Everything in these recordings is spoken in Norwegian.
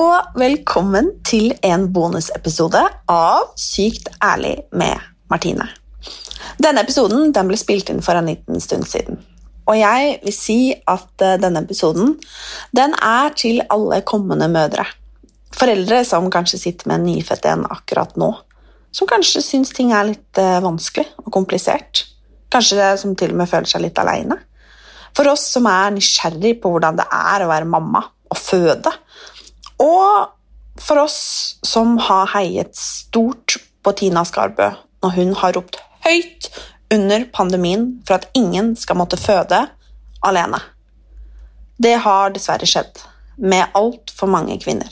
Og velkommen til en bonusepisode av Sykt ærlig med Martine. Denne episoden den ble spilt inn for en liten stund siden. Og jeg vil si at eh, denne episoden den er til alle kommende mødre. Foreldre som kanskje sitter med en nyfødt en akkurat nå. Som kanskje syns ting er litt eh, vanskelig og komplisert. Kanskje som til og med føler seg litt aleine. For oss som er nysgjerrig på hvordan det er å være mamma og føde. Og for oss som har heiet stort på Tina Skarbø når hun har ropt høyt under pandemien for at ingen skal måtte føde alene. Det har dessverre skjedd med altfor mange kvinner.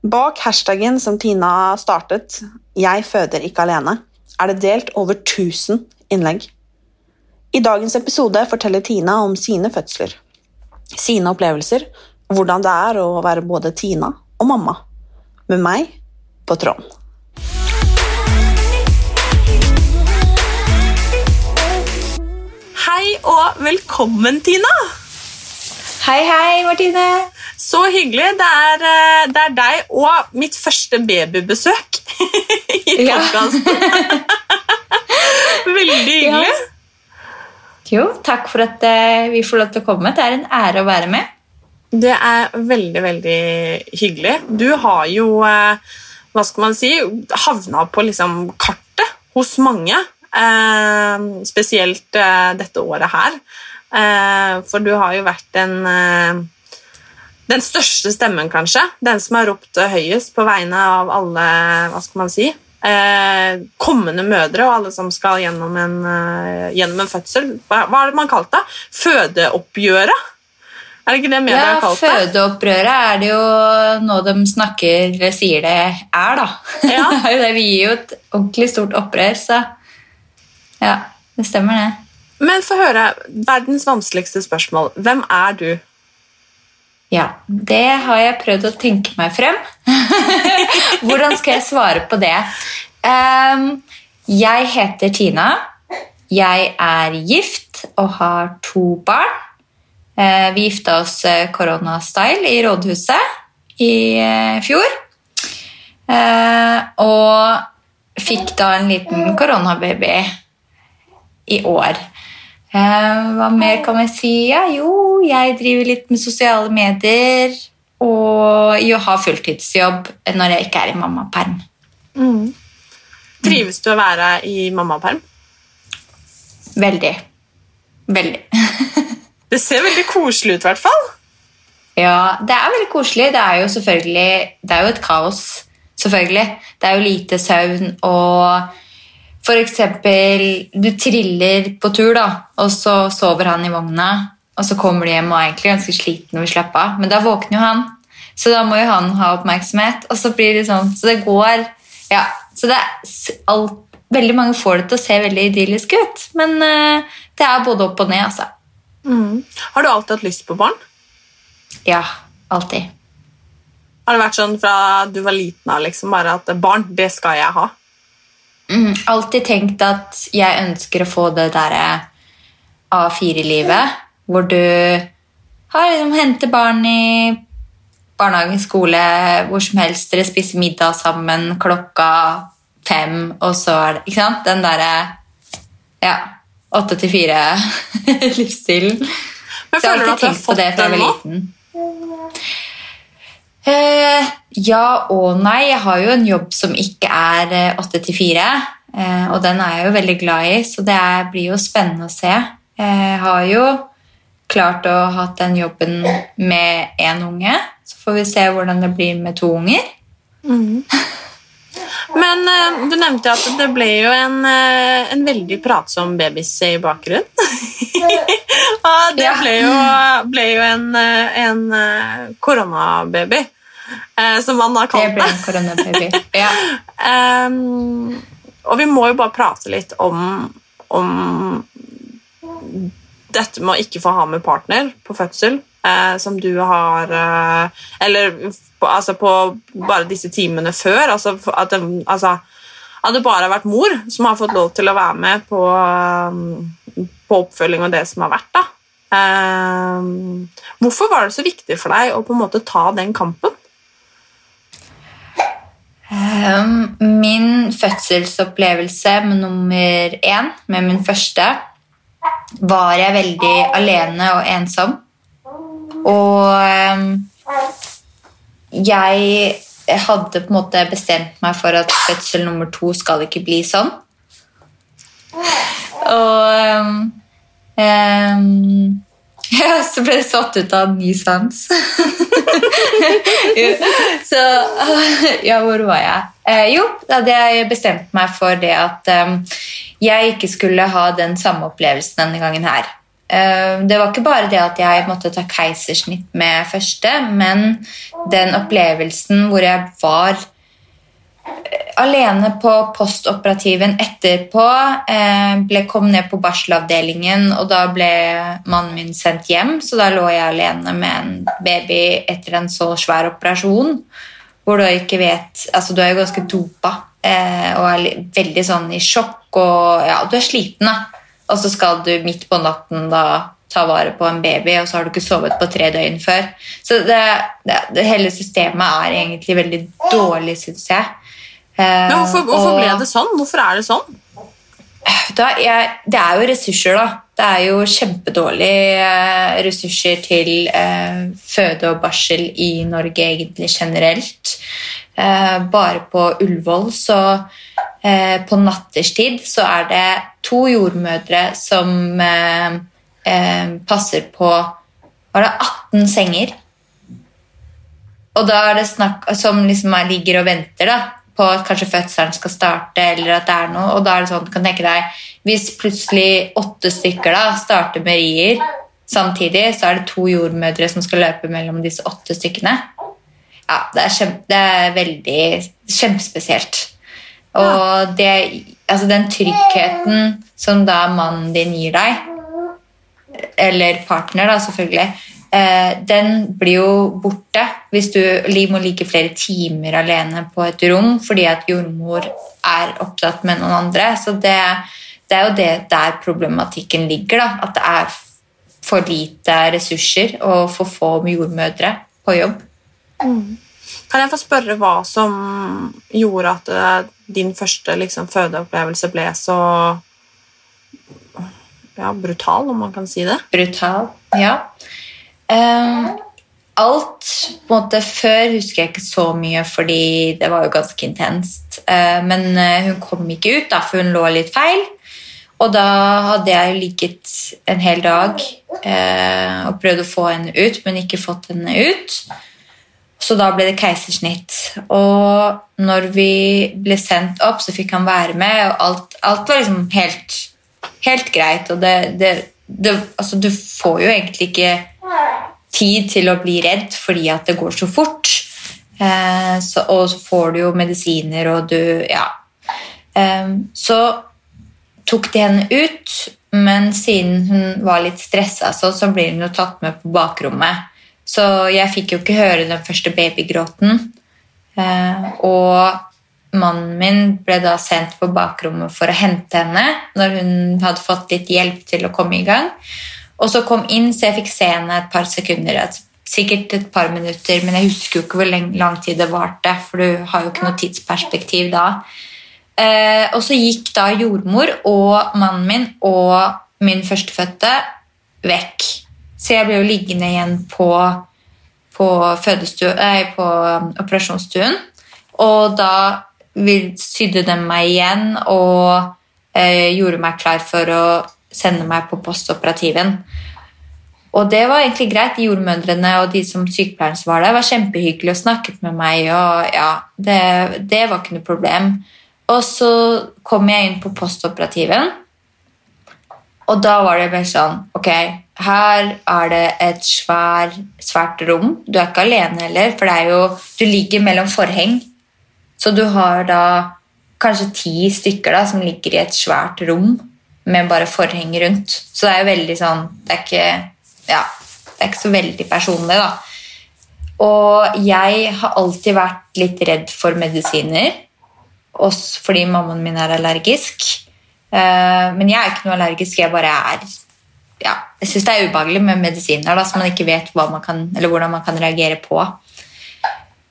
Bak hashtaggen som Tina startet, 'Jeg føder ikke alene', er det delt over 1000 innlegg. I dagens episode forteller Tina om sine fødsler, sine opplevelser hvordan det er å være både Tina og mamma, med meg på tråden. Hei og velkommen, Tina. Hei, hei, Martine. Så hyggelig. Det er, eh, det er deg og mitt første babybesøk i Ja. podkasten. Veldig hyggelig. Jo, takk for at eh, vi får lov til å komme. Det er en ære å være med. Det er veldig, veldig hyggelig. Du har jo, eh, hva skal man si, havna på liksom kartet hos mange. eh, Spesielt eh, dette året her. Eh, For du har jo vært en eh, den største stemmen, kanskje. Den som har ropt høyest på vegne av alle hva skal man si, eh, kommende mødre og alle som skal gjennom en, gjennom en fødsel. Hva, hva er det man kalte det? Fødeoppgjøret? Er det ikke det media Ja, har kalt det? Fødeopprøret er det jo noe de snakker eller sier det er, da. Ja. det er jo det. Vi gir jo et ordentlig stort opprør, så ja, det stemmer det. Men få høre. Verdens vanskeligste spørsmål. Hvem er du? Ja, det har jeg prøvd å tenke meg frem. Hvordan skal jeg svare på det? Um, jeg heter Tina. Jeg er gift og har to barn. Eh, vi gifta oss koronastyle i rådhuset i eh, fjor. Eh, og fikk da en liten koronababy i år. Eh, hva mer kan vi si? Ja, jo, jeg driver litt med sosiale medier. Og jo, har fulltidsjobb når jeg ikke er i mammaperm. Trives du å være i mammaperm? Veldig. Veldig. Det ser veldig koselig ut, i hvert fall. Ja, det er veldig koselig. Det er jo selvfølgelig Det er jo et kaos, selvfølgelig. Det er jo lite søvn og For eksempel, du triller på tur, da, og så sover han i vogna, og så kommer du hjem og er egentlig ganske sliten og vil slappe av, men da våkner jo han. Så da må jo han ha oppmerksomhet, og så blir det sånn Så det går Ja. Så det er alt Veldig mange får det til å se veldig idyllisk ut, men eh, det er både opp og ned, altså. Har du alltid hatt lyst på barn? Ja, alltid. Har det vært sånn fra du var liten av liksom, bare at barn, det skal jeg ha? Mm, alltid tenkt at jeg ønsker å få det derre A4-livet, hvor du har liksom henter barn i barnehage, skole, hvor som helst. Dere spiser middag sammen klokka fem, og så er det Ikke sant? Den derre ja, åtte til fire-livsstilen. Men føler du at du har fått den nå? Eh, ja og nei. Jeg har jo en jobb som ikke er eh, åtte til fire. Eh, og den er jeg jo veldig glad i, så det er, blir jo spennende å se. Jeg har jo klart å ha den jobben med én unge. Så får vi se hvordan det blir med to unger. Men eh, du nevnte at det ble jo en, eh, en veldig pratsom babys i bakgrunnen. Og det ble jo, ble jo en, eh, en koronababy, som man har kalt det. det. en koronababy. Ja. Og vi må jo bare prate litt om, om dette med å ikke få ha med partner på fødsel, eh, som du har eh, Eller på, altså på bare disse timene før. Altså, at, det, altså, at det bare har vært mor som har fått lov til å være med på, eh, på oppfølging og det som har vært. da. Ehm, hvorfor var det så viktig for deg å på en måte ta den kampen? Um, min fødselsopplevelse med nummer én, med min første, var jeg veldig alene og ensom. Og um, jeg hadde på en måte bestemt meg for at fødsel nummer to skal ikke bli sånn. Og um, ja, så ble det satt ut av ny sans. Så Ja, hvor var jeg? Eh, jo, da hadde jeg bestemt meg for det at um, jeg ikke skulle ha den samme opplevelsen denne gangen her. Eh, det var ikke bare det at jeg måtte ta keisersnitt med første, men den opplevelsen hvor jeg var eh, alene på postoperativen etterpå. Eh, ble, kom ned på barselavdelingen, og da ble mannen min sendt hjem. Så da lå jeg alene med en baby etter en så svær operasjon. Hvor du ikke vet Altså, du er jo ganske dopa og er veldig sånn i sjokk, og ja, du er sliten, da. Og så skal du midt på natten da ta vare på en baby, og så har du ikke sovet på tre døgn før. Så det, det, det hele systemet er egentlig veldig dårlig, syns jeg. Eh, Men hvorfor, hvorfor og- ble det sånn? Hvorfor er det sånn? da, jeg, det er jo ressurser, da. Det er jo kjempedårlige eh, ressurser til eh, føde og barsel i Norge egentlig generelt. Eh, bare på Ullevål så eh, på natterstid så er det to jordmødre som eh, eh, passer på Var det 18 senger? Og da er det snakk som liksom er, ligger og venter da, på at kanskje fødselen skal starte, eller at det er noe. Og da er det sånn, kan tenke deg, hvis plutselig åtte stykker da starter med rier samtidig, så er det to jordmødre som skal løpe mellom disse åtte stykkene. Ja, det er, kjem, det er veldig kjempespesielt. Og det, altså den tryggheten som da mannen din gir deg, eller partner, da, selvfølgelig, eh, den blir jo borte hvis du må ligge flere timer alene på et rom fordi at jordmor er opptatt med noen andre. Så det, det er jo det der problematikken ligger, da. At det er for lite ressurser og for få jordmødre på jobb. Kan jeg få spørre hva som gjorde at eh, din første liksom, fødeopplevelse ble så ja, brutal, om man kan si det? brutal. Ja. Um, alt på en måte Før husker jeg ikke så mye, fordi det var jo ganske intenst. Uh, men eh, hun kom ikke ut, da, for hun lå litt feil. Og da hadde jeg ligget en hel dag eh, og prøvd å få henne ut, men ikke fått henne ut. Så da ble det keisersnitt. Og når vi ble sendt opp, så fikk han være med, og alt, alt var liksom helt, helt greit. Og det, det, det Altså, du får jo egentlig ikke tid til å bli redd fordi at det går så fort. Eh, så, og så får du jo medisiner, og du Ja. Eh, så tok de henne ut, men siden hun var litt stressa, så, så blir hun jo tatt med på bakrommet. Så jeg fikk jo ikke høre den første babygråten. Eh, og mannen min ble da sendt på bakrommet for å hente henne når hun hadde fått litt hjelp til å komme i gang. Og så kom inn, så jeg fikk se henne et par sekunder. Sikkert et par minutter, men jeg husker jo ikke hvor lang tid det varte. For du har jo ikke noe tidsperspektiv da. Eh, og så gikk da jordmor og mannen min og min førstefødte vekk. Så jeg ble jo liggende igjen på, på, nei, på um, operasjonsstuen. Og da sydde de meg igjen og eh, gjorde meg klar for å sende meg på postoperativen. Og det var egentlig greit. De jordmødrene og de som sykepleieren som var der, var kjempehyggelige og snakket med meg. og ja, det, det var ikke noe problem. Og så kom jeg inn på postoperativen, og da var det bare sånn Ok, her er det et svær, svært rom. Du er ikke alene heller, for jo, du ligger mellom forheng. Så du har da kanskje ti stykker da, som ligger i et svært rom med bare forheng rundt. Så det er jo veldig sånn Det er ikke, ja, det er ikke så veldig personlig, da. Og jeg har alltid vært litt redd for medisiner, også fordi mammaen min er allergisk. Eh, Men jeg er ikke noe allergisk, jeg bare er ja, Jeg syns det er ubehagelig med medisiner da, som man ikke vet man kan, hvordan man kan reagere på.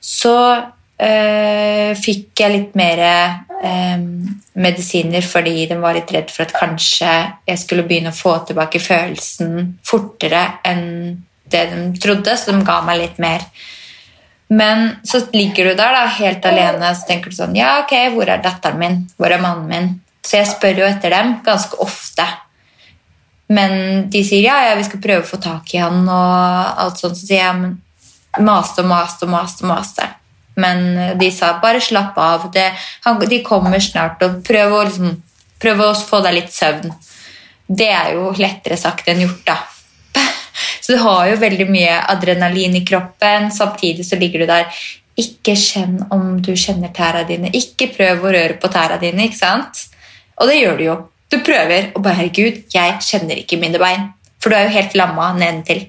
Så øh, fikk jeg litt mer øh, medisiner fordi de var litt redd for at kanskje jeg skulle begynne å få tilbake følelsen fortere enn det de trodde, så de ga meg litt mer. Men så ligger du der da, helt alene så tenker du sånn Ja, ok, hvor er datteren min? Hvor er mannen min? Så jeg spør jo etter dem ganske ofte. Men de sier ja, ja, vi skal prøve å få tak i han og alt sånt. Så sier jeg men maste og maste og maste. og maste. Men de sa bare slapp av, det, han, de kommer snart, og prøv å, liksom, prøv å få deg litt søvn. Det er jo lettere sagt enn gjort, da. Så du har jo veldig mye adrenalin i kroppen, samtidig så ligger du der. Ikke kjenn om du kjenner tæra dine. Ikke prøv å røre på tæra dine. ikke sant? Og det gjør du jo. Du prøver, og bare herregud, jeg kjenner ikke mine bein. For du er jo helt lamma nedentil.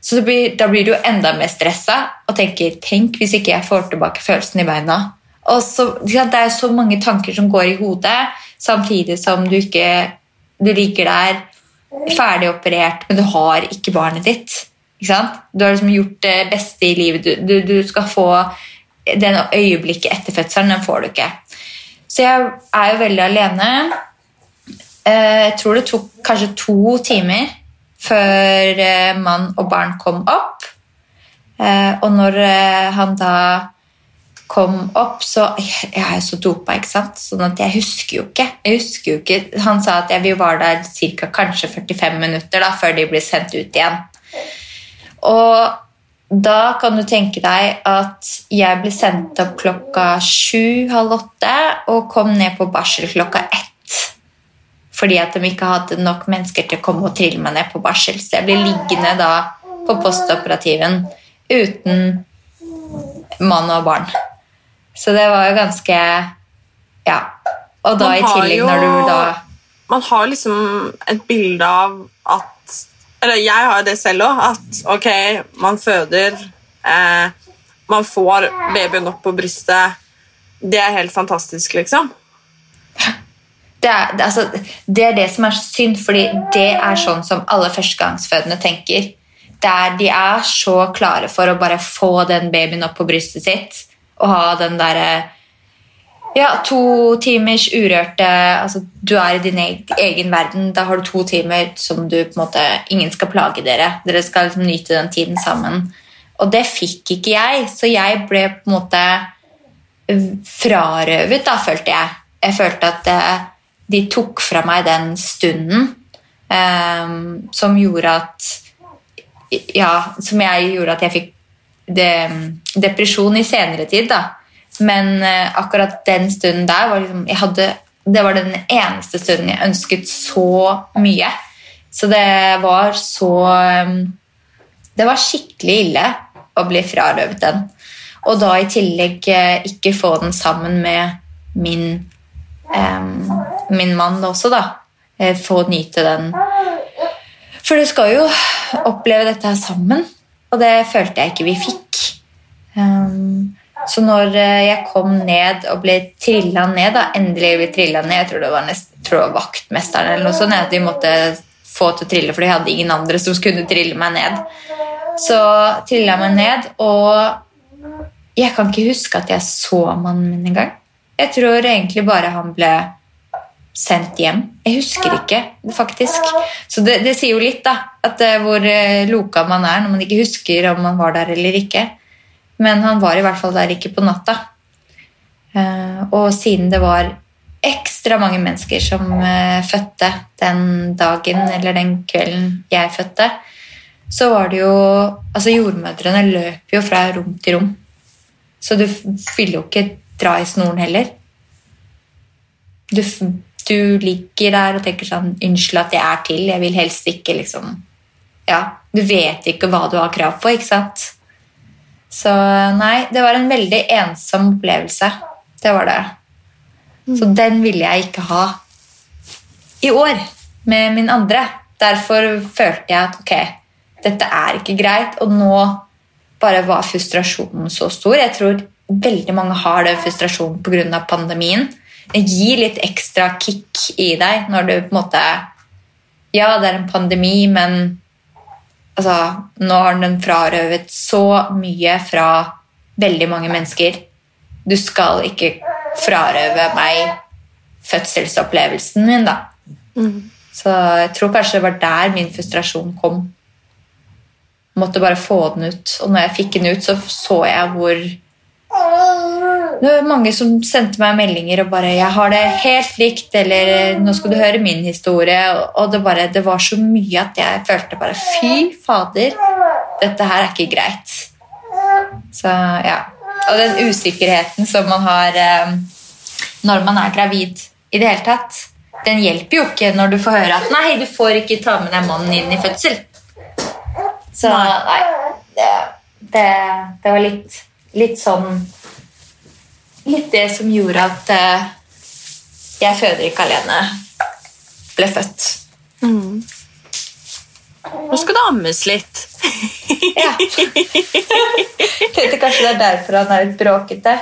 Så det blir, da blir du jo enda mer stressa og tenker tenk hvis ikke jeg får tilbake følelsen i beina. Og så, Det er så mange tanker som går i hodet, samtidig som du ikke du ligger der ferdig operert, men du har ikke barnet ditt. Ikke sant? Du har liksom gjort det beste i livet. Du, du, du skal få den øyeblikket etter fødselen, den får du ikke. Så jeg er jo veldig alene. Eh, Jeg tror det tok kanskje to timer før eh, mann og barn kom opp. Eh, Og når han da kom opp, så Jeg er jo så dopa, ikke sant? Sånn at jeg husker jo ikke. Jeg husker jo ikke. Han sa at vi var der cirka kanskje 45 minutter da, før de ble sendt ut igjen. Og da kan du tenke deg at jeg ble sendt opp klokka sju-halv åtte og kom ned på barsel klokka ett. Fordi at de ikke hadde nok mennesker til å komme og trille meg ned på barsel. Så jeg ble liggende da på postoperativen uten mann og barn. Så det var jo ganske Ja. Og da i tillegg jo- når du da Man har liksom et bilde av at Eller jeg har det selv òg. At ok, man føder, eh, man får babyen opp på brystet. Det er helt fantastisk, liksom. Det er, altså, det er det som er så synd, fordi det er sånn som alle førstegangsfødende tenker. Det er, de er så klare for å bare få den babyen opp på brystet sitt og ha den derre ja, to timers urørte altså, Du er i din egen verden. Da har du to timer som du på en måte Ingen skal plage dere. Dere skal liksom nyte den tiden sammen. Og det fikk ikke jeg, så jeg ble på en måte frarøvet, da, følte jeg. Jeg følte at eh, de tok fra meg den stunden um, som gjorde at Ja, som jeg gjorde at jeg fikk det, depresjon i senere tid, da. Men uh, akkurat den stunden der var liksom hadde, Det var den eneste stunden jeg ønsket så mye. Så det var så um, Det var skikkelig ille å bli frarøvet den. Og da i tillegg uh, ikke få den sammen med min, min mann også, da. Eh, Få nyte den. For du skal jo oppleve dette her sammen, og det følte jeg ikke vi fikk. Så når eh, jeg kom ned og ble trilla ned, da, endelig ble trilla ned Jeg tror det var, nest, tror det var vaktmesteren eller noe sånt, at de måtte få til å trille, for de hadde ingen andre som kunne trille meg ned. Så trilla jeg meg ned, og jeg kan ikke huske at jeg så mannen min engang. Jeg tror egentlig bare han ble sendt hjem. Jeg husker ikke, faktisk. Så det, det sier jo litt, da. At eh, hvor eh, loka man er når man ikke husker om man var der eller ikke. Men han var i hvert fall der ikke på natta. Eh, og siden det var ekstra mange mennesker som fødte den dagen eller den kvelden jeg fødte, så var det jo Altså, jordmødrene løp jo fra rom til rom. Så du fyller jo ikke dra i snoren heller. Du, du ligger der og tenker sånn Unnskyld at jeg er til, jeg vil helst ikke liksom Ja, du vet ikke hva du har krav på, ikke sant? Så nei, det var en veldig ensom opplevelse. Det var det. Så den ville jeg ikke ha i år med min andre. Derfor følte jeg at ok, dette er ikke greit, og nå bare var frustrasjonen så stor. Jeg tror veldig mange har den frustrasjonen pga. pandemien. Det gir litt ekstra kick i deg når du på en måte Ja, det er en pandemi, men altså, nå har den frarøvet så mye fra veldig mange mennesker. Du skal ikke frarøve meg fødselsopplevelsen min, da. Så jeg tror kanskje det var der min frustrasjon kom. Måtte bare få den ut. Og når jeg fikk den ut, så så jeg hvor Det var mange som sendte meg meldinger og bare 'Jeg har det helt likt', eller 'Nå skal du høre min historie'. Og det, bare, det var så mye at jeg følte bare 'Fy fader, dette her er ikke greit'. Så ja. Og den usikkerheten som man har eh, når man er gravid i det hele tatt, den hjelper jo ikke når du får høre at 'nei, du får ikke ta med deg mannen inn i fødsel'. Så nei, det, det, det var litt, litt sånn Litt det som gjorde at uh, jeg føder ikke alene ble født. Nå skal det ammes litt. Ja. Tenkte kanskje det er derfor han er litt bråkete.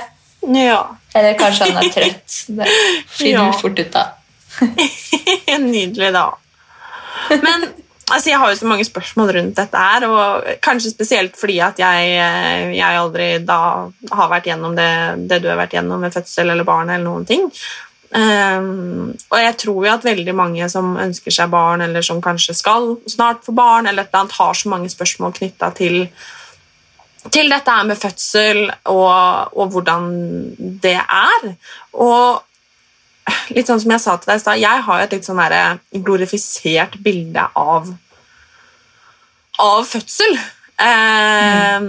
Ja. Eller kanskje han er trøtt. Det finner Ja. du fort ut av. Nydelig, da. Men altså, jeg har jo så mange spørsmål rundt dette her, og kanskje spesielt fordi at jeg, eh, jeg aldri da har vært gjennom det, det du har vært gjennom med fødsel eller barn eller noen ting. Um, og jeg tror jo at veldig mange som ønsker seg barn, eller som kanskje skal snart få barn, eller et eller annet, har så mange spørsmål knytta til til dette her med fødsel og, og hvordan det er. Og litt sånn som jeg sa til deg i stad, jeg har et litt sånn glorifisert bilde av av fødsel. Eh,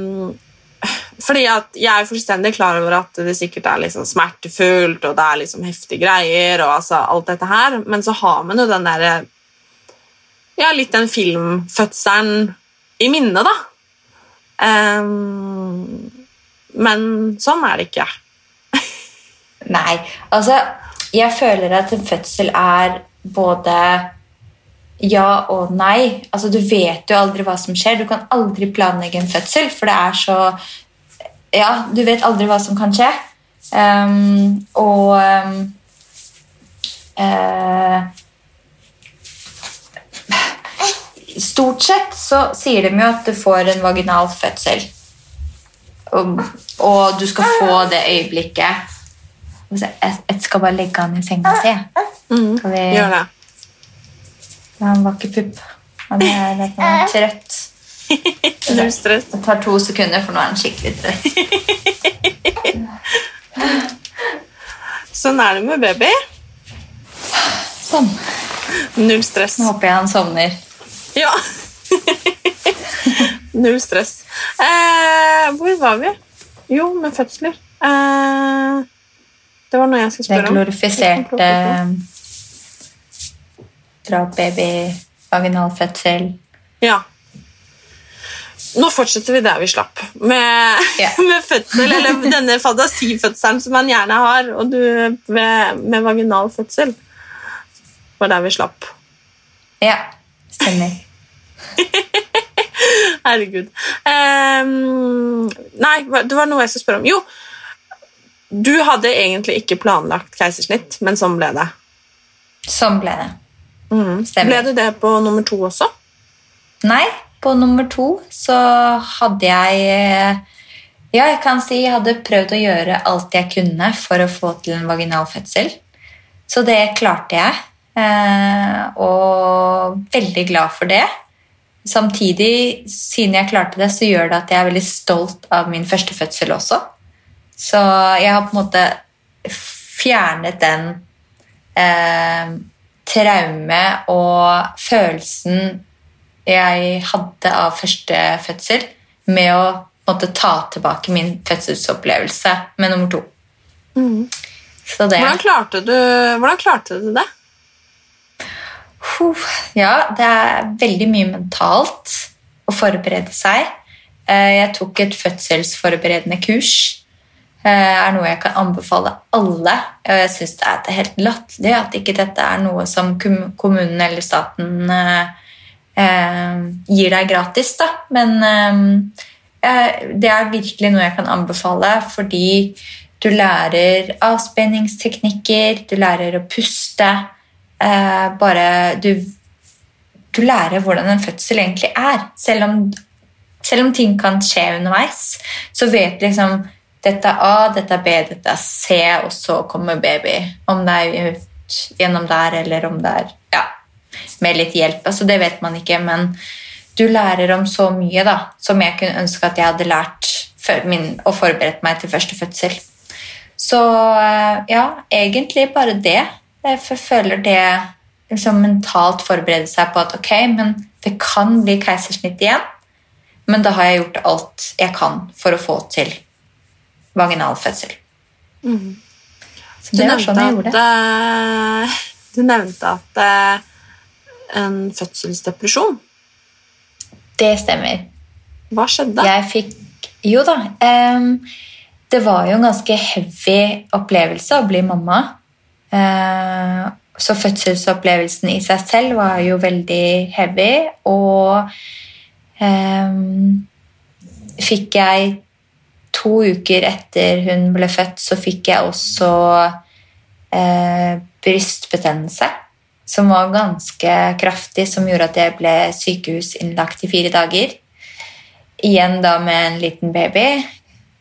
Fordi at jeg er fullstendig klar over at det sikkert er liksom smertefullt, og det er liksom heftige greier, og altså alt dette her, men så har man jo den derre Ja, litt den filmfødselen i minnet, da. Eh, men sånn er det ikke. Nei, altså Jeg føler at en fødsel er både ja og nei. Altså Du vet jo aldri hva som skjer. Du kan aldri planlegge en fødsel, for det er så Ja, du vet aldri hva som kan skje. Um, og um, uh, Stort sett så sier de jo at du får en vaginal fødsel. Og, og du skal få det øyeblikket jeg, jeg skal bare legge han i senga si. Skal vi- Gjør det. Han var ikke pupp. Han er litt sånn trøtt. Null stress. Det tar to sekunder, for nå er han skikkelig trøtt. Sånn er det med baby. Sånn. Null stress. Nå håper jeg han sovner. Ja. Null stress. Eh, hvor var vi? Jo, med fødsler. Eh, det var noe jeg skulle spørre om. glorifiserte drap, baby, vaginal fødsel. Ja. Nå fortsetter vi der vi slapp, med, yeah. med fødsel, eller denne fantasifødselen som man gjerne har, og du med, med vaginal fødsel. var der vi slapp. Ja, stemmer. Herregud. Um, nei, det var noe jeg skulle spørre om. Jo, du hadde egentlig ikke planlagt keisersnitt, men sånn ble det. Sånn ble det. Mm. Ble det det på nummer to også? Nei, på nummer to så hadde jeg eh, Ja, jeg kan si jeg hadde prøvd å gjøre alt jeg kunne for å få til en vaginal fødsel. Så det klarte jeg. Eh, og veldig glad for det. Samtidig, siden jeg klarte det, så gjør det at jeg er veldig stolt av min første fødsel også. Så jeg har på en måte fjernet den eh, traume og følelsen jeg hadde av første fødsel, med å måte, ta tilbake min fødselsopplevelse med nummer to. Så det Hvordan klarte du, hvordan klarte du det? Ja, det er veldig mye mentalt å forberede seg. Eh, Jeg tok et fødselsforberedende kurs. Det er noe jeg kan anbefale alle. Og jeg syns det er helt latterlig at ikke dette er noe som kommunen eller staten eh, eh, gir deg gratis. Da. Men eh, det er virkelig noe jeg kan anbefale, fordi du lærer avspenningsteknikker, du lærer å puste. Eh, bare du, du lærer hvordan en fødsel egentlig er. Selv om, selv om ting kan skje underveis, så vet liksom dette er A, dette er B, dette er C, og så kommer baby. Om det er gjennom der, eller om det er ja, med litt hjelp. Altså, det vet man ikke, men du lærer om så mye da, som jeg kunne ønske at jeg hadde lært min, og forberedt meg til første fødsel. Så eh, ja, egentlig bare det. Jeg føler det liksom mentalt forberede seg på at ok, men det kan bli keisersnitt igjen, men da har jeg gjort alt jeg kan for å få til vaginal fødsel. Mm. Du sånn nevnte det. at, eh, du nevnte at eh, en fødselsdepresjon Det stemmer. Hva skjedde? Jeg fikk Jo da. Um, det var jo en ganske heavy opplevelse å bli mamma. Uh, så fødselsopplevelsen i seg selv var jo veldig heavy. Og um, fikk jeg to uker etter hun ble født, så fikk jeg også eh, brystbetennelse. Som var ganske kraftig, som gjorde at jeg ble sykehusinnlagt i fire dager. Igjen da med en liten baby.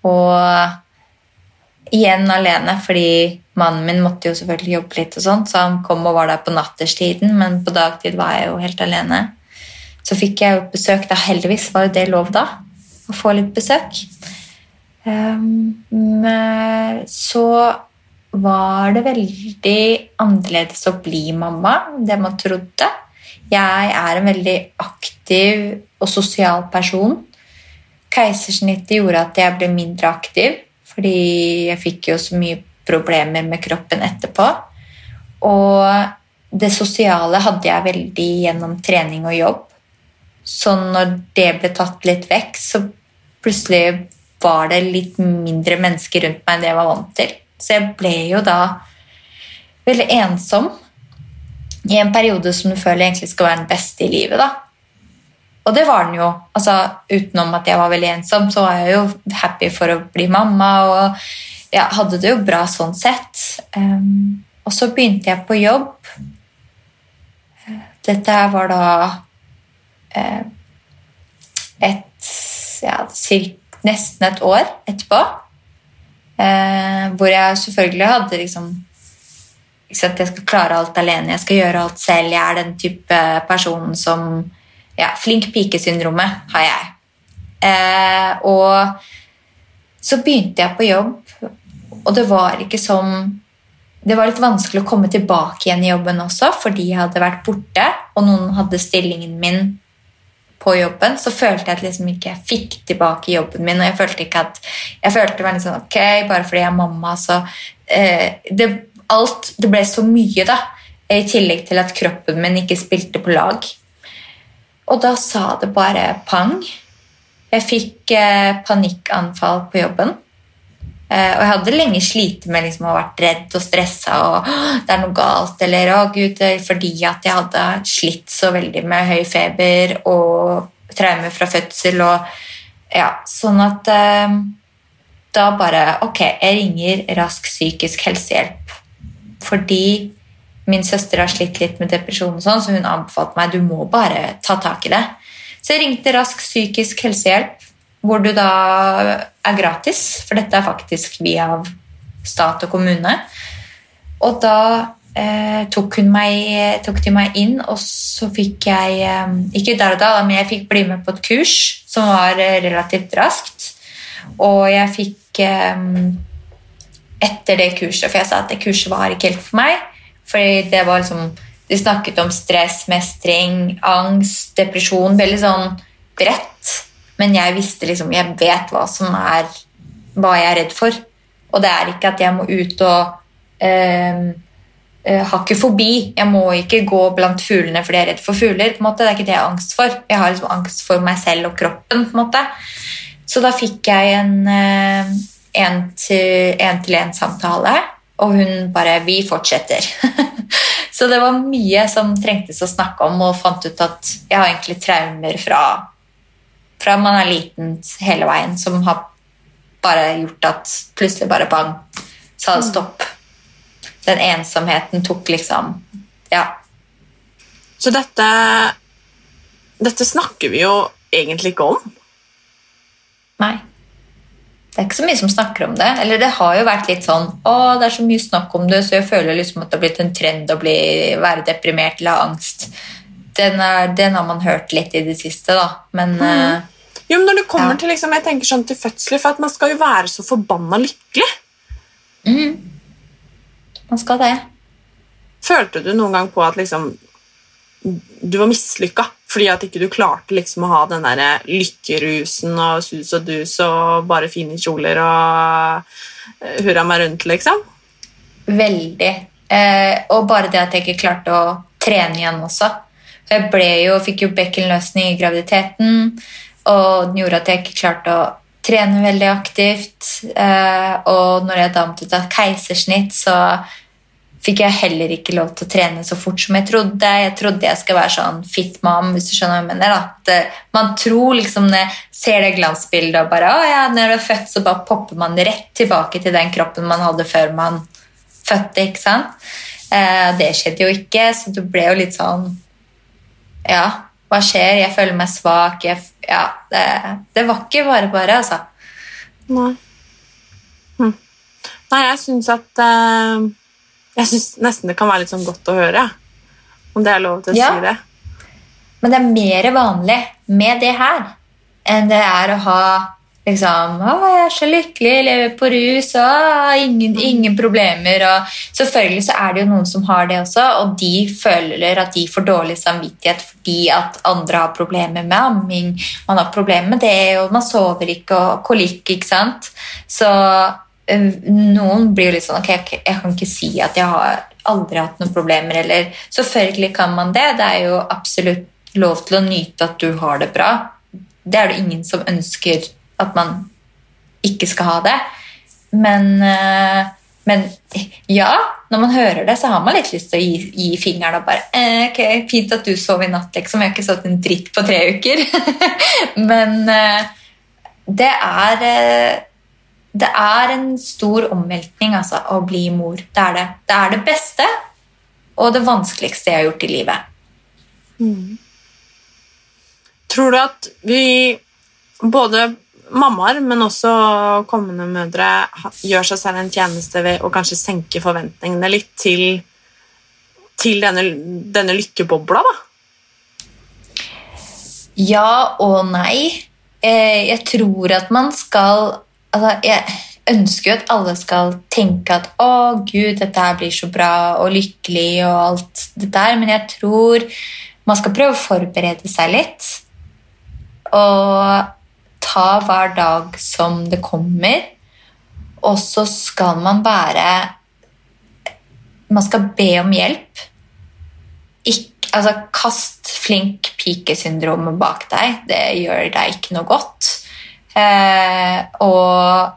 Og igjen alene, fordi mannen min måtte jo selvfølgelig jobbe litt, og sånt, så han kom og var der på natterstiden, men på dagtid var jeg jo helt alene. Så fikk jeg jo besøk da, heldigvis var jo det lov da, å få litt besøk. Um, så var det veldig annerledes å bli mamma enn det man trodde. Jeg er en veldig aktiv og sosial person. Keisersnittet gjorde at jeg ble mindre aktiv, fordi jeg fikk jo så mye problemer med kroppen etterpå. Og det sosiale hadde jeg veldig gjennom trening og jobb. Så når det ble tatt litt vekk, så plutselig var det litt mindre mennesker rundt meg enn det jeg var vant til. Så jeg ble jo da veldig ensom i en periode som du føler egentlig skal være den beste i livet. da. Og det var den jo. altså Utenom at jeg var veldig ensom, så var jeg jo happy for å bli mamma. og jeg hadde det jo bra sånn sett. Um, og så begynte jeg på jobb. Dette her var da uh, et ja, nesten et år etterpå. Eh, hvor jeg selvfølgelig hadde liksom ikke sant, Jeg skal klare alt alene, jeg skal gjøre alt selv. Jeg er den type person som ja, Flink pike-syndromet har jeg. Eh, og så begynte jeg på jobb, og det var ikke som Det var litt vanskelig å komme tilbake igjen i jobben også, fordi jeg hadde vært borte, og noen hadde stillingen min på jobben, så følte jeg at liksom ikke jeg fikk tilbake jobben min. Og jeg følte ikke at Jeg følte meg litt sånn Ok, bare fordi jeg er mamma, så eh, det, alt, det ble så mye, da. I tillegg til at kroppen min ikke spilte på lag. Og da sa det bare pang. Jeg fikk eh, panikkanfall på jobben. Eh, og jeg hadde lenge slitt med liksom, å ha vært redd og stressa og det er noe galt, eller å gud, fordi at jeg hadde slitt så veldig med høy feber og traumer fra fødsel og ja, sånn at eh, da bare Ok, jeg ringer rask psykisk helsehjelp fordi min søster har slitt litt med depresjon, og sånn, så hun anbefalte meg du må bare ta tak i det. Så jeg ringte rask psykisk helsehjelp. Hvor du da er gratis, for dette er faktisk via stat og kommune. Og da eh, tok, meg, tok de meg inn, og så fikk jeg eh, Ikke der og da, men jeg fikk bli med på et kurs som var eh, relativt raskt. Og jeg fikk eh, Etter det kurset, for jeg sa at det kurset var ikke helt for meg. Fordi det var liksom De snakket om stress, mestring, angst, depresjon. Veldig sånn bredt. Men jeg visste liksom Jeg vet hva som er Hva jeg er redd for. Og det er ikke at jeg må ut og eh, hakke forbi. Jeg må ikke gå blant fuglene fordi jeg er redd for fugler. på en måte. Det er ikke det jeg har angst for. Jeg har liksom angst for meg selv og kroppen. på en måte. Så da fikk jeg en én-til-én-samtale, og hun bare 'Vi fortsetter'. Så det var mye som trengtes å snakke om, og fant ut at jeg har egentlig traumer fra, fra man er liten hele veien, som har bare gjort at plutselig bare bang, sa det stopp. Den ensomheten tok liksom Ja. Så dette Dette snakker vi jo egentlig ikke om. Nei. Det er ikke så mye som snakker om det. Eller det har jo vært litt sånn å, det er så mye snakk om det, så jeg føler liksom at det har blitt en trend å bli, være deprimert eller ha angst. Den, er, den har man hørt litt i det siste, da. Men mm. Jo, men når det kommer Ja. til liksom, jeg tenker sånn til fødsler, for at man skal jo være så forbanna lykkelig. mm, man skal det. Følte du noen gang på at liksom du var mislykka fordi at ikke du klarte liksom å ha den der lykkerusen og sus og dus og bare fine kjoler og eh, hurra meg rundt, liksom? Veldig. Eh, og bare det at jeg ikke klarte å trene igjen også. Jeg ble jo, fikk jo bekkenløsning i graviditeten, og den gjorde at jeg ikke klarte å trene veldig aktivt. Eh, og når jeg da måtte ta keisersnitt, så fikk jeg heller ikke lov til å trene så fort som jeg trodde. Jeg trodde jeg skulle være sånn fit mom, hvis du skjønner hva jeg mener. At, eh, man tror liksom når ser det glansbildet og bare, å ja, når du er født, så bare popper man rett tilbake til den kroppen man hadde før man fødte, ikke sant? Eh, det skjedde jo ikke, så det ble jo litt sånn Ja, hva skjer? Jeg føler meg svak. Jeg, ja, det, det var ikke bare bare, altså. Nei. Hm. Nei, jeg syns at eh, Jeg syns nesten det kan være litt sånn godt å høre. Om det er lov til å Ja. si det. Men det er mer vanlig med det her enn det er å ha liksom Å, jeg er så lykkelig, lever på rus, og ingen, ingen problemer. Og selvfølgelig så er det jo noen som har det også, og de føler at de får dårlig samvittighet fordi at andre har problemer med amming, man har problemer med det, og man sover ikke, og kolikk, ikke sant. Så øh, noen blir jo litt sånn Ok, jeg jeg kan ikke si at jeg har aldri hatt noen problemer, eller Selvfølgelig kan man det. Det er jo absolutt lov til å nyte at du har det bra. Det er det ingen som ønsker at man ikke skal ha det. Men, øh, men ja, når man hører det, så har man litt lyst til å gi, gi fingeren og bare eh, Ok, fint at du sov i natt, liksom. Jeg har ikke sovet en dritt på tre uker. men øh, det er øh, det er en stor omveltning altså, å bli mor. Det er det. Det er det beste og det vanskeligste jeg har gjort i livet. Tror du at vi, både mammaer, men også kommende mødre, gjør seg selv en tjeneste ved å kanskje senke forventningene litt til, til denne, denne lykkebobla? da? Ja og nei. Eh, Jeg tror at man skal altså, Jeg ønsker jo at alle skal tenke at å, gud, dette her blir så bra og lykkelig og alt det der, men jeg tror man skal prøve å forberede seg litt. Og ta hver dag som det kommer. Og så skal man være Man skal be om hjelp. Ikke, altså, kast flink pike-syndromet bak deg. Det gjør deg ikke noe godt. Eh, og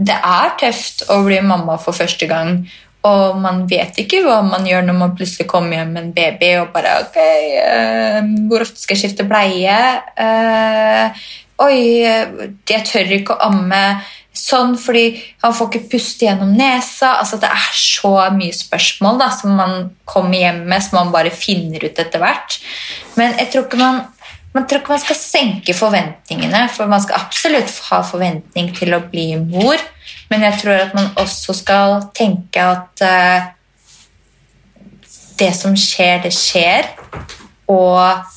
det er tøft å bli mamma for første gang. Og man vet ikke hva man gjør når man plutselig kommer hjem med en baby og bare Ok, eh, hvor ofte skal jeg skifte bleie? Oi, jeg tør ikke å amme sånn fordi han får ikke puste gjennom nesa. Altså, det er så mye spørsmål da, som man kommer hjem med, som man bare finner ut etter hvert. Men jeg tror ikke man man tror ikke man skal senke forventningene, for man skal absolutt ha forventning til å bli mor, men jeg tror at man også skal tenke at uh, det som skjer, det skjer, og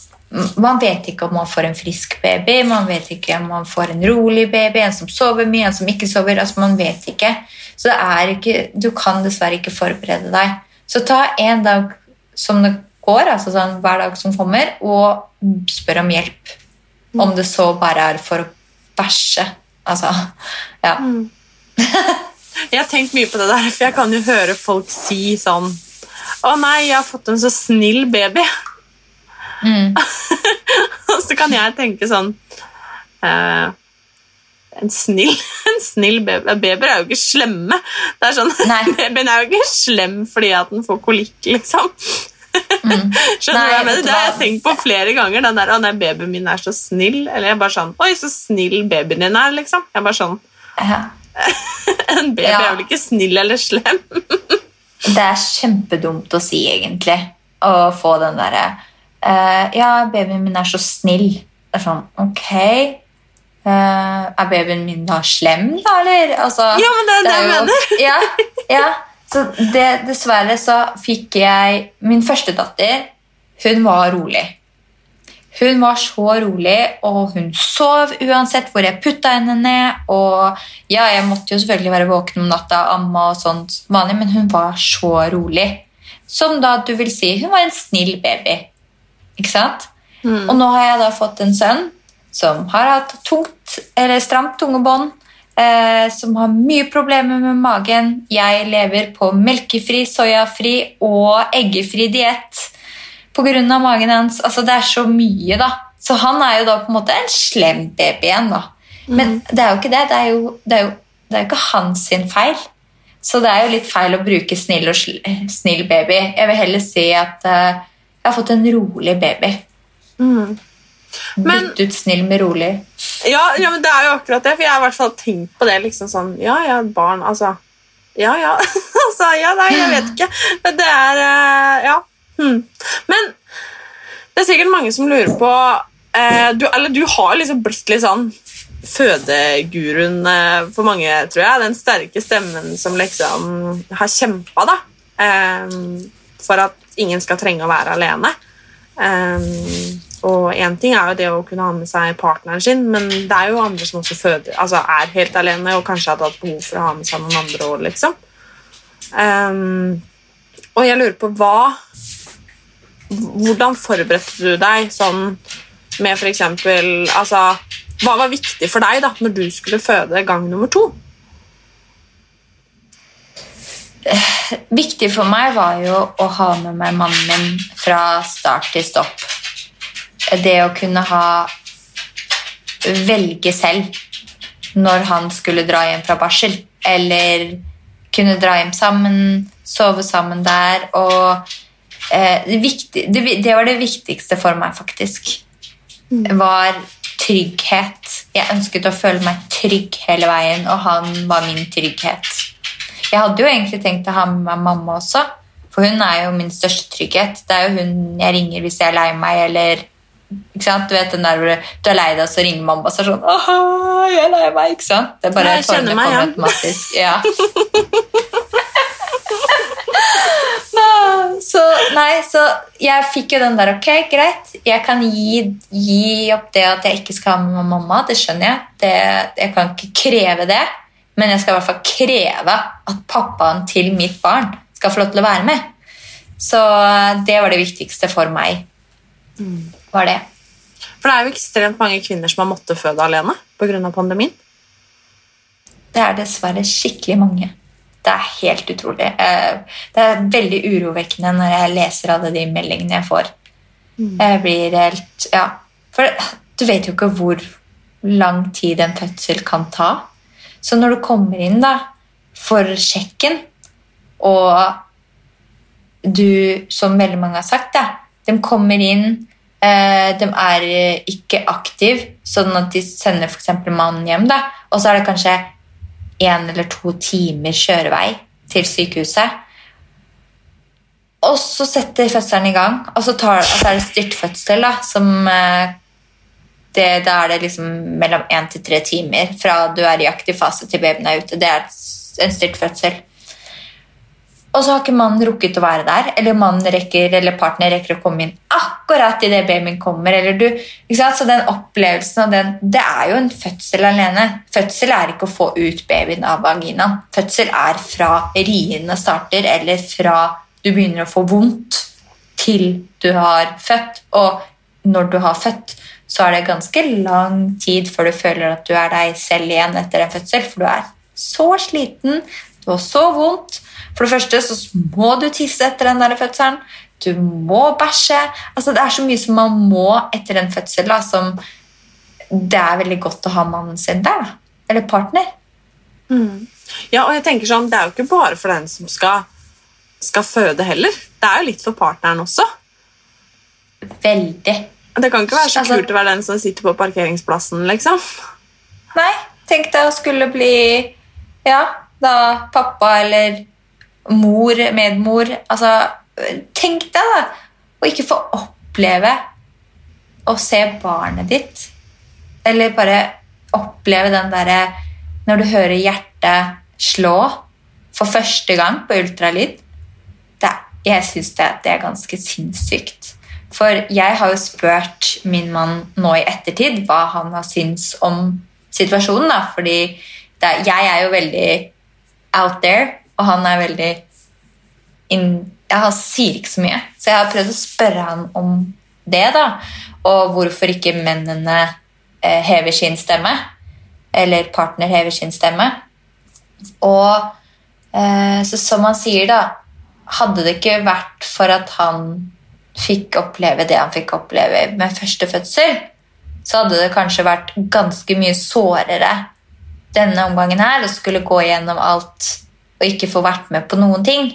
man vet ikke om man får en frisk baby, man vet ikke om man får en rolig baby, en som sover mye, en som ikke sover, altså man vet ikke. Så ikke, du kan dessverre ikke forberede deg. Så ta en dag som det går, altså sånn hver dag som kommer, og spør om hjelp. Om det så bare er for å bæsje. Altså, ja. Jeg har tenkt mye på det der, for jeg kan jo høre folk si sånn Å nei, jeg har fått en så snill baby. Mm. Og så kan jeg tenke sånn uh, en snill, en snill baby. Babyer er jo ikke slemme. Det er sånn, Nei. Babyen er jo ikke slem fordi at den får kolikk, liksom. Mm. Skjønner Nei, du hva jeg mener? Det har jeg tenkt på flere ganger. Den der, å nei, babyen min er så snill. Eller jeg bare sånn Oi, så snill babyen din er, liksom. Jeg bare sånn Ja. En baby Ja. er vel ikke snill eller slem? Det er kjempedumt å si, egentlig, å få den derre eh, Ja, babyen min er så snill. Det er sånn, ok uh, Er babyen min da slem, da, eller? Altså, Ja, men det er det jeg mener. Ja, ja. Så det, dessverre så fikk jeg Min første datter, hun var rolig. Hun var så rolig, og hun sov uansett hvor jeg putta henne ned. Og ja, jeg måtte jo selvfølgelig være våken om natta, amma og sånt vanlig, men hun var så rolig. Som da du vil si, hun var en snill baby. Ikke sant? Og nå har jeg da fått en sønn som har hatt tungt, eller stramt tungebånd, eh, som har mye problemer med magen. Jeg lever på melkefri, soyafri og eggefri diett pga. magen hans. Altså, det er så mye, da. Så han er jo da på en måte en slem baby igjen, da. Men det er jo ikke det. Det er jo, det er jo, det er jo ikke hans sin feil. Så det er jo litt feil å bruke snill og snill baby. Jeg vil heller si at eh, jeg har fått en rolig baby. Men- Bytt ut snill med rolig. Ja, ja, men det er jo akkurat det, for jeg har i hvert fall tenkt på det. liksom sånn, Ja, ja, barn, altså Ja, ja. altså, ja, nei, jeg vet ikke. Men det er eh, Ja. Hmm. Men det er sikkert mange som lurer på eh, du, Eller du har liksom blitt litt sånn fødeguruen eh, for mange, tror jeg. Den sterke stemmen som liksom har kjempa, da. eh, for at ingen skal trenge å være alene. Um, og én ting er jo det å kunne ha med seg partneren sin, men det er jo andre som også føder, altså er helt alene og kanskje hadde hatt behov for å ha med seg noen andre òg, liksom. Um, og jeg lurer på hva Hvordan forberedte du deg sånn med eksempel altså, Hva var viktig for deg da når du skulle føde gang nummer to? Viktig for meg var jo å ha med meg mannen min fra start til stopp. Det å kunne ha velge selv når han skulle dra hjem fra barsel. Eller kunne dra hjem sammen, sove sammen der. Og eh, det, viktig, det, det var det viktigste for meg, faktisk. Var trygghet. Jeg ønsket å føle meg trygg hele veien, og han var min trygghet. Jeg hadde jo egentlig tenkt å ha med meg mamma også, for hun er jo min største trygghet. Det er jo hun jeg ringer hvis jeg er lei meg, eller ikke sant? Du vet den der hvor du er lei deg, så ringer mamma og så er sånn Åh, jeg er lei meg, ikke sant? Det er bare Jeg kjenner meg igjen. Ja. Så, nei, så jeg fikk jo den der Ok, greit. Jeg kan gi, gi opp det at jeg ikke skal ha med meg mamma. Det skjønner jeg. Det, jeg kan ikke kreve det. Men jeg skal i hvert fall kreve at pappaen til mitt barn skal få lov til å være med. Så det var det viktigste for meg. Var det. For det er jo ekstremt mange kvinner som har måttet føde alene pga. pandemien. Det er dessverre skikkelig mange. Det er helt utrolig. Eh, Det er veldig urovekkende når jeg leser alle de meldingene jeg får. Jeg blir helt Ja. For du vet jo ikke hvor lang tid en fødsel kan ta. Så når du kommer inn da for sjekken, og du, som veldig mange har sagt, da, de kommer inn eh, De er ikke aktive, sånn at de sender f.eks. mannen hjem, da, og så er det kanskje én eller to timer kjørevei til sykehuset. Og så setter fødselen i gang, og så, tar, og er det styrtfødsel, da, som eh, det, da er det liksom mellom én til tre timer fra du er i aktiv fase til babyen er ute. Det er en styrt fødsel. Og så har ikke mannen rukket å være der, eller mannen rekker, eller partner rekker å komme inn akkurat idet babyen kommer. eller du? Så den opplevelsen og den, Det er jo en fødsel alene. Fødsel er ikke å få ut babyen av vaginaen. Fødsel er fra riene starter, eller fra du begynner å få vondt, til du har født. Og når du har født, så er det ganske lang tid før du føler at du er deg selv igjen etter en fødsel, for du er så sliten, du har så vondt. For det første så må du tisse etter den der fødselen. Du må bæsje. Altså, det er så mye som man må etter en fødsel da, som det er veldig godt å ha mannen sin der. Da. Eller partner. Ja, og jeg tenker sånn, Det er jo ikke bare for den som skal, skal føde heller. Det er jo litt for partneren også. Veldig. Det kan ikke være så Altså- kult å være den som sitter på parkeringsplassen. liksom. Nei, tenk deg å skulle bli ja, da pappa eller mor, medmor altså, Tenk deg da å ikke få oppleve å se barnet ditt. Eller bare oppleve den derre Når du hører hjertet slå for første gang på ultralyd. Det, jeg syns det, det er ganske sinnssykt. For jeg har jo spurt min mann nå i ettertid hva han har syntes om situasjonen. da, fordi er- jeg er jo veldig out there, og han er veldig in, Jeg sier ikke så mye. Så jeg har prøvd å spørre han om det, da. Og hvorfor ikke mennene eh, hever sin stemme. Eller partner hever sin stemme. Og eh, så som han sier, da Hadde det ikke vært for at han fikk oppleve det han fikk oppleve med første fødsel, så hadde det kanskje vært ganske mye sårere denne omgangen her å skulle gå gjennom alt og ikke få vært med på noen ting.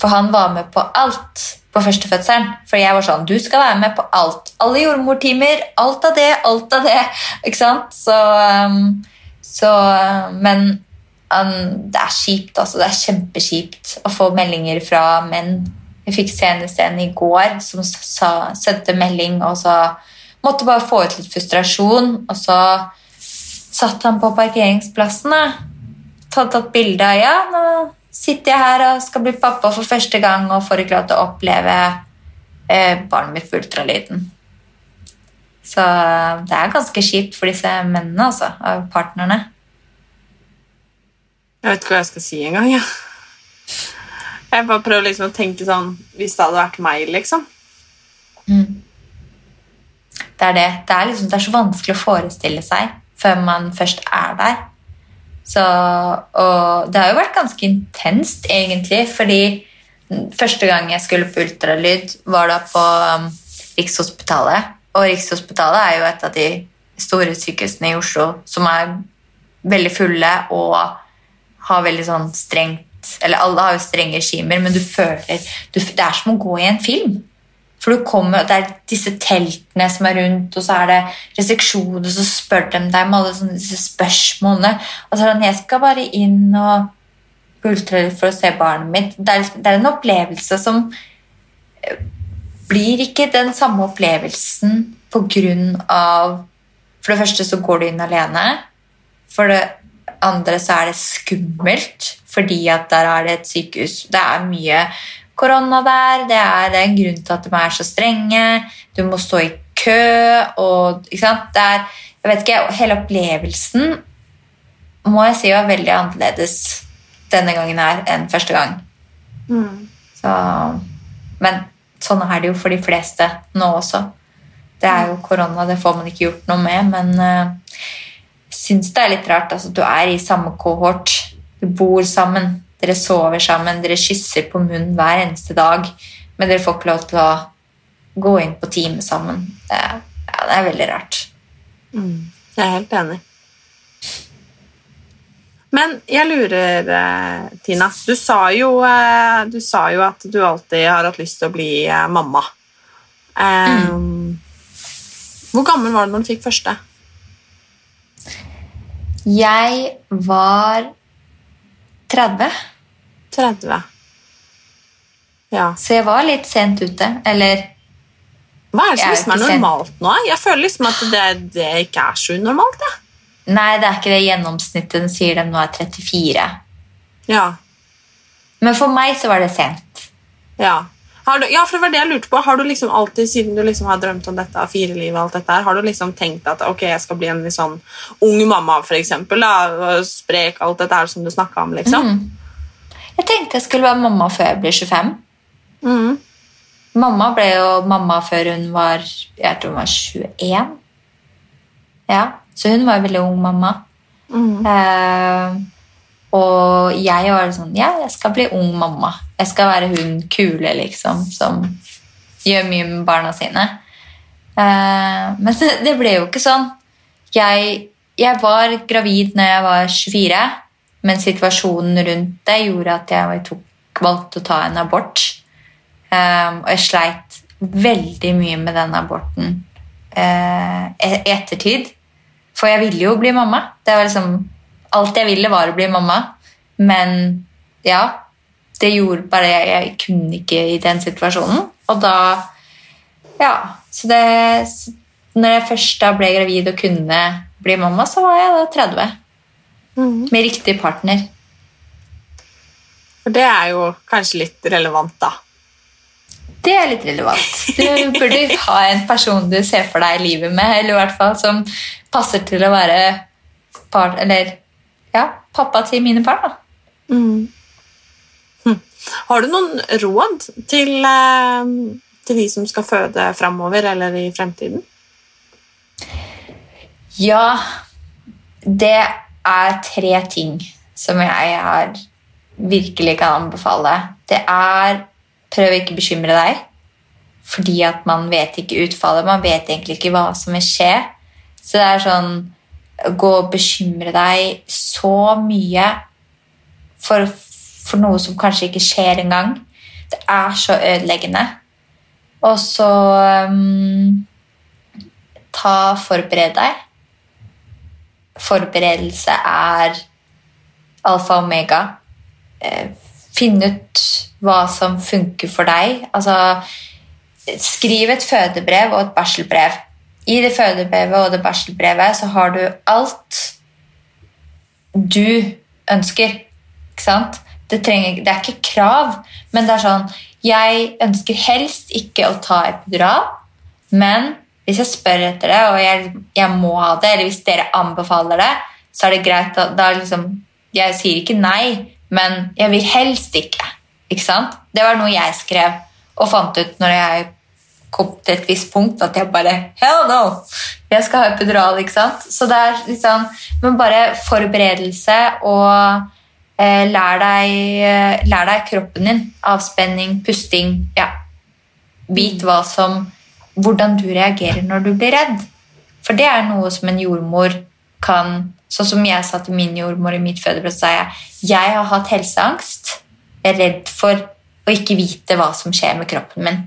For han var med på alt på første fødselen. For jeg var sånn Du skal være med på alt. Alle jordmortimer. Alt av det, alt av det. Ikke sant? Så, um, så Men um, det er kjipt, altså. Det er kjempekjipt å få meldinger fra menn. Jeg fikk senest en i går som sa, sendte melding og så måtte bare få ut litt frustrasjon. Og så satt han på parkeringsplassen. da. Tatt opp bilde av ja, nå sitter jeg her og skal bli pappa for første gang og får ikke lov til å oppleve eh, barnet mitt på ultralyden. Så det er ganske kjipt for disse mennene, altså, av partnerne. Jeg vet ikke hva jeg skal si engang. Ja. Jeg bare prøver liksom å tenke sånn Hvis det hadde vært meg, liksom. Det er det. Det er, liksom, det er så vanskelig å forestille seg før man først er der. Så, og det har jo vært ganske intenst, egentlig, fordi første gang jeg skulle på ultralyd, var da på um, Rikshospitalet. Og Rikshospitalet er jo et av de store sykehusene i Oslo som er veldig fulle og har veldig sånn strengt Eller alle har jo strenge regimer, men du føler du, Det er som å gå i en film. For du kommer, Det er disse teltene som er rundt, og så er det restriksjoner, og så spør de deg om alle sånne, disse spørsmålene. Og så er det sånn, jeg skal bare inn og pultre for å se barnet mitt. Det er, det er en opplevelse som eh, blir ikke den samme opplevelsen på grunn av For det første så går du inn alene. For det andre så er det skummelt, fordi at der er det et sykehus. Det er mye korona der. Det er, det er en grunn til at de er så strenge. Du må stå i kø. og ikke sant? Det er, jeg vet ikke, Hele opplevelsen må jeg si var veldig annerledes denne gangen her enn første gang. Så, men sånn er det jo for de fleste nå også. Det er jo korona, det får man ikke gjort noe med, men uh, syns det er litt rart. Altså, du er i samme kohort, du bor sammen, dere sover sammen, dere kysser på munnen hver eneste dag, men dere får ikke lov til å gå inn på time sammen. Det, er- ja, det er veldig rart. Jeg er helt enig. Men jeg lurer, eh, Tina. Du sa, jo, eh, du sa jo at du alltid har hatt lyst til å bli mamma. mamma. mm. Hvor gammel var du når du fikk første? Jeg var 30, 30. Ja. så jeg var litt sent ute. Eller Hva er det som liksom er normalt sent. nå? Jeg føler liksom at det, det ikke er så unormalt. Det. Nei, det er ikke det gjennomsnittet. Den sier de nå er 34. Ja. Men for meg så var det sent. Ja. Du, ja, for det var det jeg lurte på. Har du liksom alltid, siden du liksom har drømt om dette A4-livet, og alt dette her, har du liksom tenkt at ok, jeg skal bli en sånn ung mamma, for eksempel, da, og sprek, alt dette her som du snakket om, liksom? Jeg tenkte jeg skulle være mamma før jeg ble 25. Mm. Mamma ble jo mamma før hun var jeg tror hun var 21. Ja, Så hun var veldig ung mamma. Mm. Eh, og jeg var sånn Ja, jeg skal bli ung mamma. Jeg skal være hun kule, liksom, som gjør mye med barna sine. Eh, men det, ble jo ikke sånn. Jeg, jeg var gravid når jeg var 24, men situasjonen rundt det gjorde at jeg tok, valgte å ta en abort. Um, og jeg sleit veldig mye med den aborten eh, i ettertid. For jeg ville jo bli mamma. Det var liksom, alt jeg ville, var å bli mamma. Men ja, det gjorde bare jeg, jeg kunne ikke i den situasjonen. Og da Ja. Så det så Når jeg først da ble gravid og kunne bli mamma, så var jeg da 30. Med riktig partner. For det er jo kanskje litt relevant, da. Det er litt relevant. Du burde ha en person du ser for deg i livet med, eller i hvert fall som passer til å være part, eller, ja, pappa til mine barn. Da. Hm. Har du noen råd til, eh, til de som skal føde framover eller i fremtiden? Ja, det er tre ting som jeg har virkelig kan anbefale. Det er prøv ikke å bekymre deg, fordi at man vet ikke utfallet. Man vet egentlig ikke hva som vil skje. Så det er sånn Gå og bekymre deg så mye for, for noe som kanskje ikke skjer engang. Det er så ødeleggende. Og så um, ta Forbered deg. Forberedelse er alfa og omega. Eh, Finn ut hva som funker for deg. Altså, skriv et fødebrev og et barselbrev. I det fødebrevet og det barselbrevet så har du alt du ønsker. Ikke sant? Det, trenger, det er ikke krav, men det er sånn Jeg ønsker helst ikke å ta epidural, men hvis jeg spør etter det, og jeg, jeg må ha det, eller hvis dere anbefaler det, så er det greit. Da, da liksom, jeg sier ikke nei, men jeg vil helst ikke. Ikke sant? Det var noe jeg skrev og fant ut når jeg kom til et visst punkt at jeg bare Hell no! Jeg skal ha epidural, ikke sant? Så det er liksom Men bare forberedelse og eh, lær, deg, eh, lær deg kroppen din. Avspenning, pusting. Ja. Vit hva som Hvordan du reagerer når du blir redd. For det er noe som en jordmor kan Sånn som jeg sa til min jordmor i mitt fødebrød, sa jeg jeg har hatt helseangst. Jeg er redd for å ikke vite hva som skjer med kroppen min.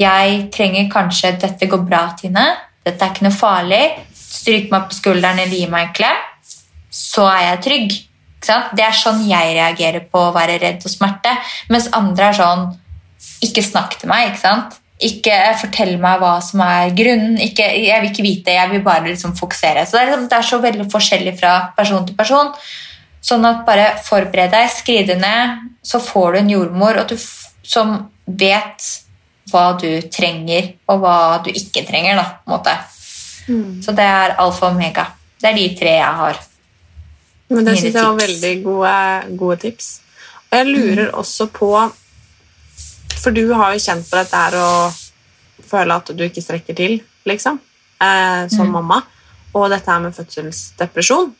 Jeg trenger kanskje 'Dette går bra, Tine. Dette er ikke noe farlig.' Stryk meg på skulderen eller gi meg en klem. Så er jeg trygg. Det er sånn jeg reagerer på å være redd og smerte. Mens andre er sånn 'Ikke snakk til meg.' ikke sant? Ikke fortell meg hva som er grunnen. Ikke, jeg vil ikke vite, jeg vil bare liksom fokusere. Så det er, liksom, det er så veldig forskjellig fra person til person. Sånn at bare forbered deg, skriv det ned, så får du en jordmor og du, som vet hva du trenger, og hva du ikke trenger. Da, måte. Så det er alfa og omega. Det er de tre jeg har. Men det syns jeg var veldig gode, gode tips. Og jeg lurer også på For du har jo kjent på dette her å føle at du ikke strekker til, liksom, eh, som Mm. mamma. Og dette her med fødselsdepresjon.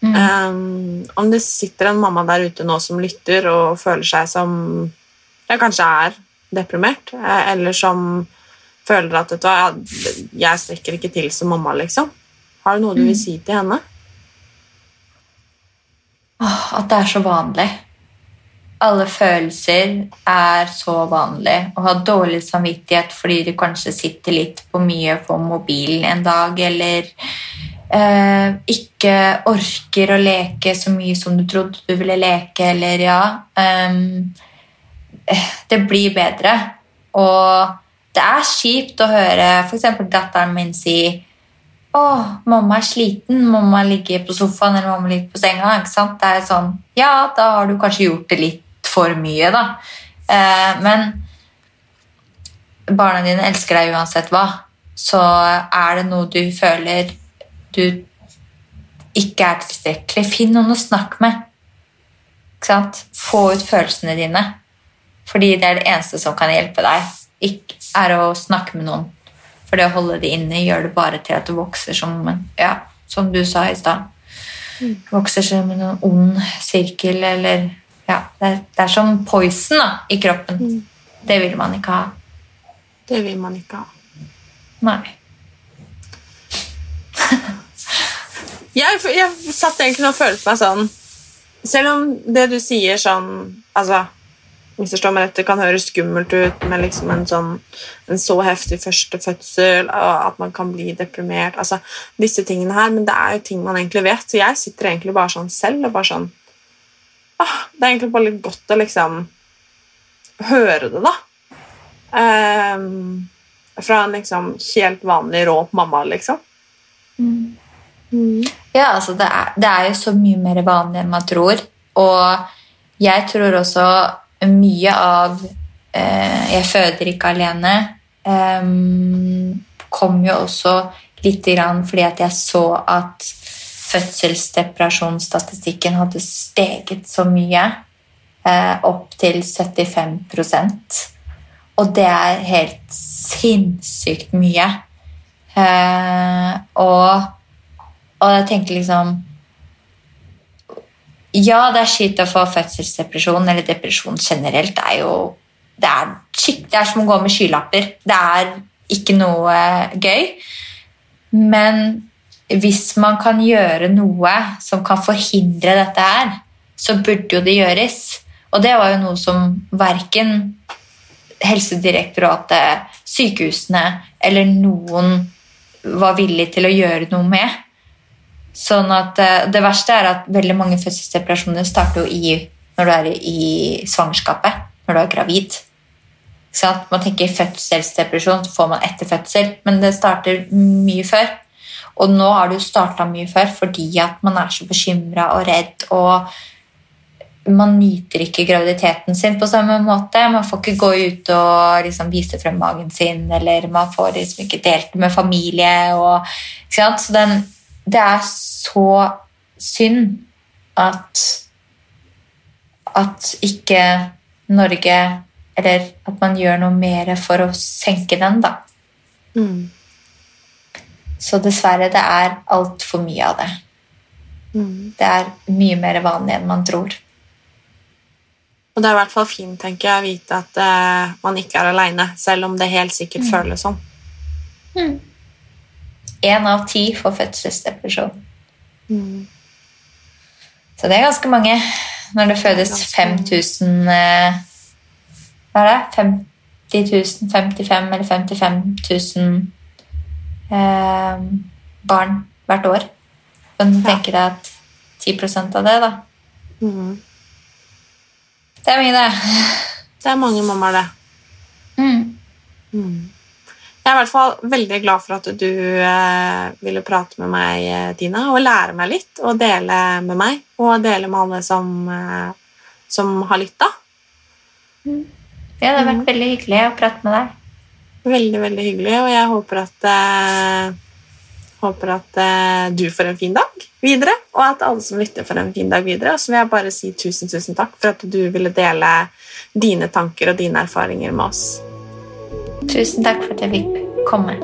Mm. Um, om det sitter en mamma der ute nå som lytter og føler seg som ja, kanskje er deprimert, eh, eller som føler at vet du, jeg strekker ikke til som mamma, liksom. Har du noe du Mm. vil si til henne? Åh, At det er så vanlig. Alle følelser er så vanlig. Å ha dårlig samvittighet fordi du kanskje sitter litt på mye på mobilen en dag, eller eh, ikke orker å leke så mye som du trodde du ville leke, eller ja ehm, eh, Det blir bedre. Og det er kjipt å høre f.eks. datteren min si å, mamma er sliten, mamma ligger på sofaen eller mamma ligger på senga. ikke sant? Det er sånn, Ja, da har du kanskje gjort det litt for mye, da. Eh, men barna dine elsker deg uansett hva. Så er det noe du føler du ikke er tilstrekkelig, finn noen å snakke med. Ikke sant? Få ut følelsene dine. Fordi det er det eneste som kan hjelpe deg, ikke, er å snakke med noen. For det å holde det inne gjør det bare til at du vokser som en ja, som du sa i stad. Vokser som en ond sirkel, eller ja, det er, det er som poison da, i kroppen. Det vil man ikke ha. Det vil man ikke ha. Nei. Jeg, jeg satt egentlig og følte meg sånn Selv om det du sier sånn altså, misforstå meg rett, Det kan høres skummelt ut med liksom en, sånn, en så heftig første fødsel, og at man kan bli deprimert altså, Disse tingene her, Men det er jo ting man egentlig vet. Så jeg sitter egentlig bare sånn selv og bare sånn ah, Det er egentlig bare litt godt å liksom høre det, da. Um, fra en liksom helt vanlig rå mamma, liksom. Ja, altså det er, det er jo så mye mer vanlig enn man tror. Og jeg tror også mye av eh, Jeg føder ikke alene. eh, kom jo også litt grann fordi at jeg så at fødselsdepresjonsstatistikken hadde steget så mye. Eh, opp til 75% Og det er helt sinnssykt mye. Eh, og og jeg tenker liksom Ja, det er kjipt å få fødselsdepresjon, eller depresjon generelt. Det er jo det er, shit, det er som å gå med skylapper. Det er ikke noe gøy. Men hvis man kan gjøre noe som kan forhindre dette her, så burde jo det gjøres. Og det var jo noe som verken Helsedirektoratet, sykehusene eller noen var villig til å gjøre noe med. Sånn at eh, Det verste er at veldig mange fødselsdepresjoner starter jo i, når du er i, svangerskapet, når du er gravid. Sånn at Man tenker fødselsdepresjon, så får man etter fødsel, men det starter mye før. Og nå har det jo starta mye før fordi at man er så bekymra og redd. og man nyter ikke graviditeten sin på samme måte. Man får ikke gå ut og liksom vise frem magen sin, eller man får liksom ikke delt med familie. Og? Så den, det er så synd at at ikke Norge Eller at man gjør noe mer for å senke den, da. Mm. Så dessverre, det er altfor mye av det. Mm. Det er mye mer vanlig enn man tror. Og det er i hvert fall fint tenker jeg, å vite at eh, man ikke er aleine, selv om det helt sikkert føles sånn. Én av ti får fødselsdepresjon. Mm. Så det er ganske mange. Når det fødes ganske mange. 5000 eh, Hva er det? 50 000, 55 eller 55 000 eh, barn hvert år. Kan du tenke deg at 10% av det, da Mm. Det er mye, det. Det er mange mammaer, det. Mm. Mm. Jeg er i hvert fall veldig glad for at du eh, ville prate med meg, eh, Tina, og lære meg litt, og dele med meg, og dele med alle som, eh, som har lytta. Ja, det har vært veldig hyggelig å prate med deg. Veldig, veldig hyggelig, og jeg håper at, håper at du får en fin dag videre, og at alle som lytter får en fin dag videre. Og så vil jeg bare si tusen, tusen takk for at du ville dele dine tanker og dine erfaringer med oss. Tusen takk for at jeg fikk komme.